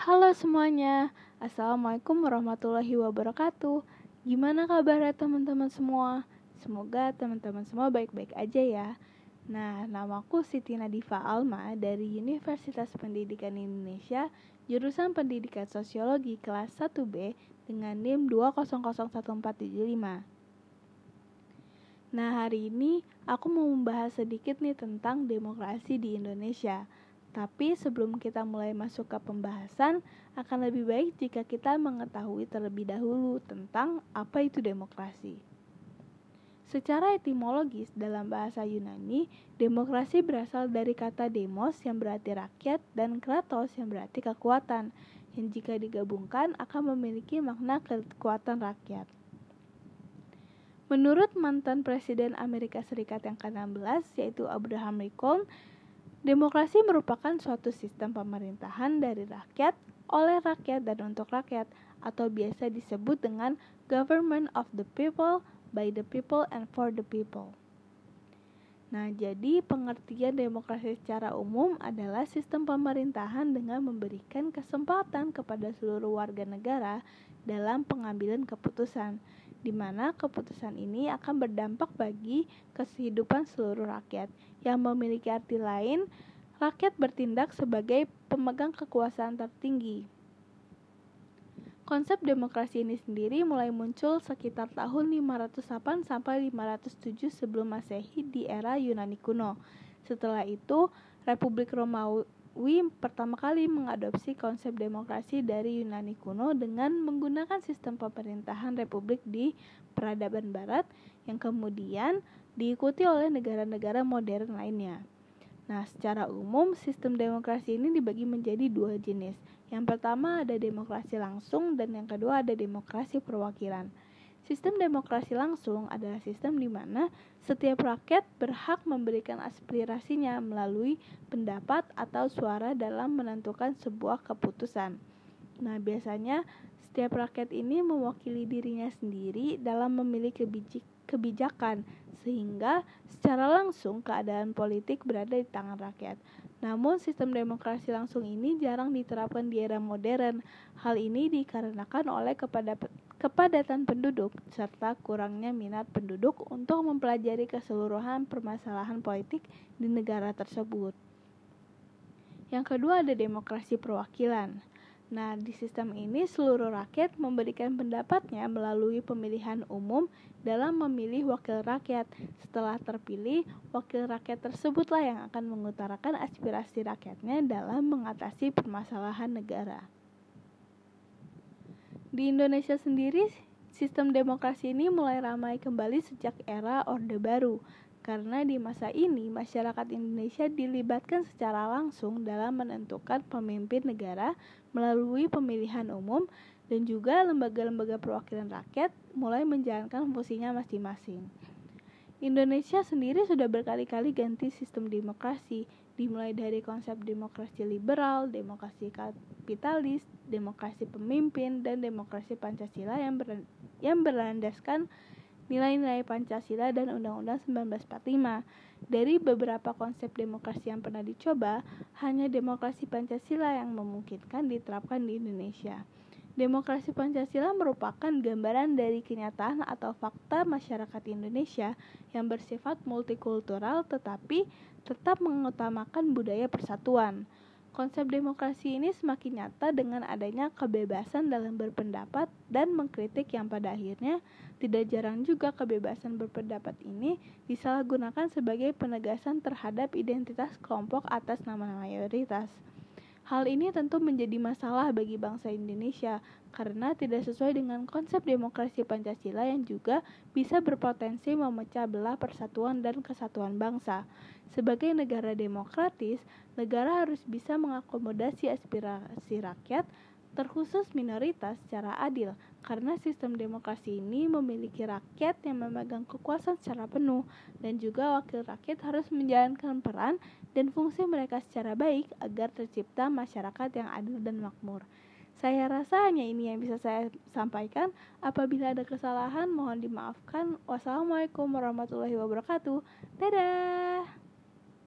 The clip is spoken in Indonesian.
Halo semuanya, Assalamualaikum warahmatullahi wabarakatuh. Gimana kabarnya teman-teman semua? Semoga teman-teman semua baik-baik aja ya. Nah, namaku Siti Nadifa Alma dari Universitas Pendidikan Indonesia Jurusan Pendidikan Sosiologi kelas 1B dengan NIM 2001475 Nah, hari ini aku mau membahas sedikit nih tentang demokrasi di Indonesia tapi sebelum kita mulai masuk ke pembahasan, akan lebih baik jika kita mengetahui terlebih dahulu tentang apa itu demokrasi. Secara etimologis dalam bahasa Yunani, demokrasi berasal dari kata demos yang berarti rakyat dan kratos yang berarti kekuatan, yang jika digabungkan akan memiliki makna kekuatan rakyat. Menurut mantan Presiden Amerika Serikat yang ke-16 yaitu Abraham Lincoln, Demokrasi merupakan suatu sistem pemerintahan dari rakyat, oleh rakyat, dan untuk rakyat, atau biasa disebut dengan government of the people, by the people, and for the people. Nah, jadi pengertian demokrasi secara umum adalah sistem pemerintahan dengan memberikan kesempatan kepada seluruh warga negara dalam pengambilan keputusan, di mana keputusan ini akan berdampak bagi kehidupan seluruh rakyat yang memiliki arti lain, rakyat bertindak sebagai pemegang kekuasaan tertinggi. Konsep demokrasi ini sendiri mulai muncul sekitar tahun 508 sampai 507 sebelum Masehi di era Yunani kuno. Setelah itu, Republik Romawi pertama kali mengadopsi konsep demokrasi dari Yunani kuno dengan menggunakan sistem pemerintahan republik di peradaban barat yang kemudian diikuti oleh negara-negara modern lainnya. Nah, secara umum sistem demokrasi ini dibagi menjadi dua jenis. Yang pertama ada demokrasi langsung dan yang kedua ada demokrasi perwakilan. Sistem demokrasi langsung adalah sistem di mana setiap rakyat berhak memberikan aspirasinya melalui pendapat atau suara dalam menentukan sebuah keputusan. Nah, biasanya setiap rakyat ini mewakili dirinya sendiri dalam memilih kebijakan sehingga secara langsung keadaan politik berada di tangan rakyat. Namun sistem demokrasi langsung ini jarang diterapkan di era modern. Hal ini dikarenakan oleh kepada kepadatan penduduk serta kurangnya minat penduduk untuk mempelajari keseluruhan permasalahan politik di negara tersebut. Yang kedua ada demokrasi perwakilan. Nah, di sistem ini seluruh rakyat memberikan pendapatnya melalui pemilihan umum dalam memilih wakil rakyat. Setelah terpilih, wakil rakyat tersebutlah yang akan mengutarakan aspirasi rakyatnya dalam mengatasi permasalahan negara. Di Indonesia sendiri, sistem demokrasi ini mulai ramai kembali sejak era Orde Baru karena di masa ini masyarakat Indonesia dilibatkan secara langsung dalam menentukan pemimpin negara melalui pemilihan umum dan juga lembaga-lembaga perwakilan rakyat mulai menjalankan fungsinya masing-masing. Indonesia sendiri sudah berkali-kali ganti sistem demokrasi, dimulai dari konsep demokrasi liberal, demokrasi kapitalis, demokrasi pemimpin, dan demokrasi Pancasila yang, ber yang berlandaskan nilai-nilai Pancasila dan Undang-Undang 1945. Dari beberapa konsep demokrasi yang pernah dicoba, hanya demokrasi Pancasila yang memungkinkan diterapkan di Indonesia. Demokrasi Pancasila merupakan gambaran dari kenyataan atau fakta masyarakat Indonesia yang bersifat multikultural tetapi tetap mengutamakan budaya persatuan. Konsep demokrasi ini semakin nyata dengan adanya kebebasan dalam berpendapat dan mengkritik yang pada akhirnya tidak jarang juga kebebasan berpendapat ini disalahgunakan sebagai penegasan terhadap identitas kelompok atas nama mayoritas. Hal ini tentu menjadi masalah bagi bangsa Indonesia karena tidak sesuai dengan konsep demokrasi Pancasila yang juga bisa berpotensi memecah belah persatuan dan kesatuan bangsa. Sebagai negara demokratis, negara harus bisa mengakomodasi aspirasi rakyat, terkhusus minoritas, secara adil, karena sistem demokrasi ini memiliki rakyat yang memegang kekuasaan secara penuh, dan juga wakil rakyat harus menjalankan peran dan fungsi mereka secara baik agar tercipta masyarakat yang adil dan makmur. Saya rasa hanya ini yang bisa saya sampaikan. Apabila ada kesalahan, mohon dimaafkan. Wassalamualaikum warahmatullahi wabarakatuh. Dadah.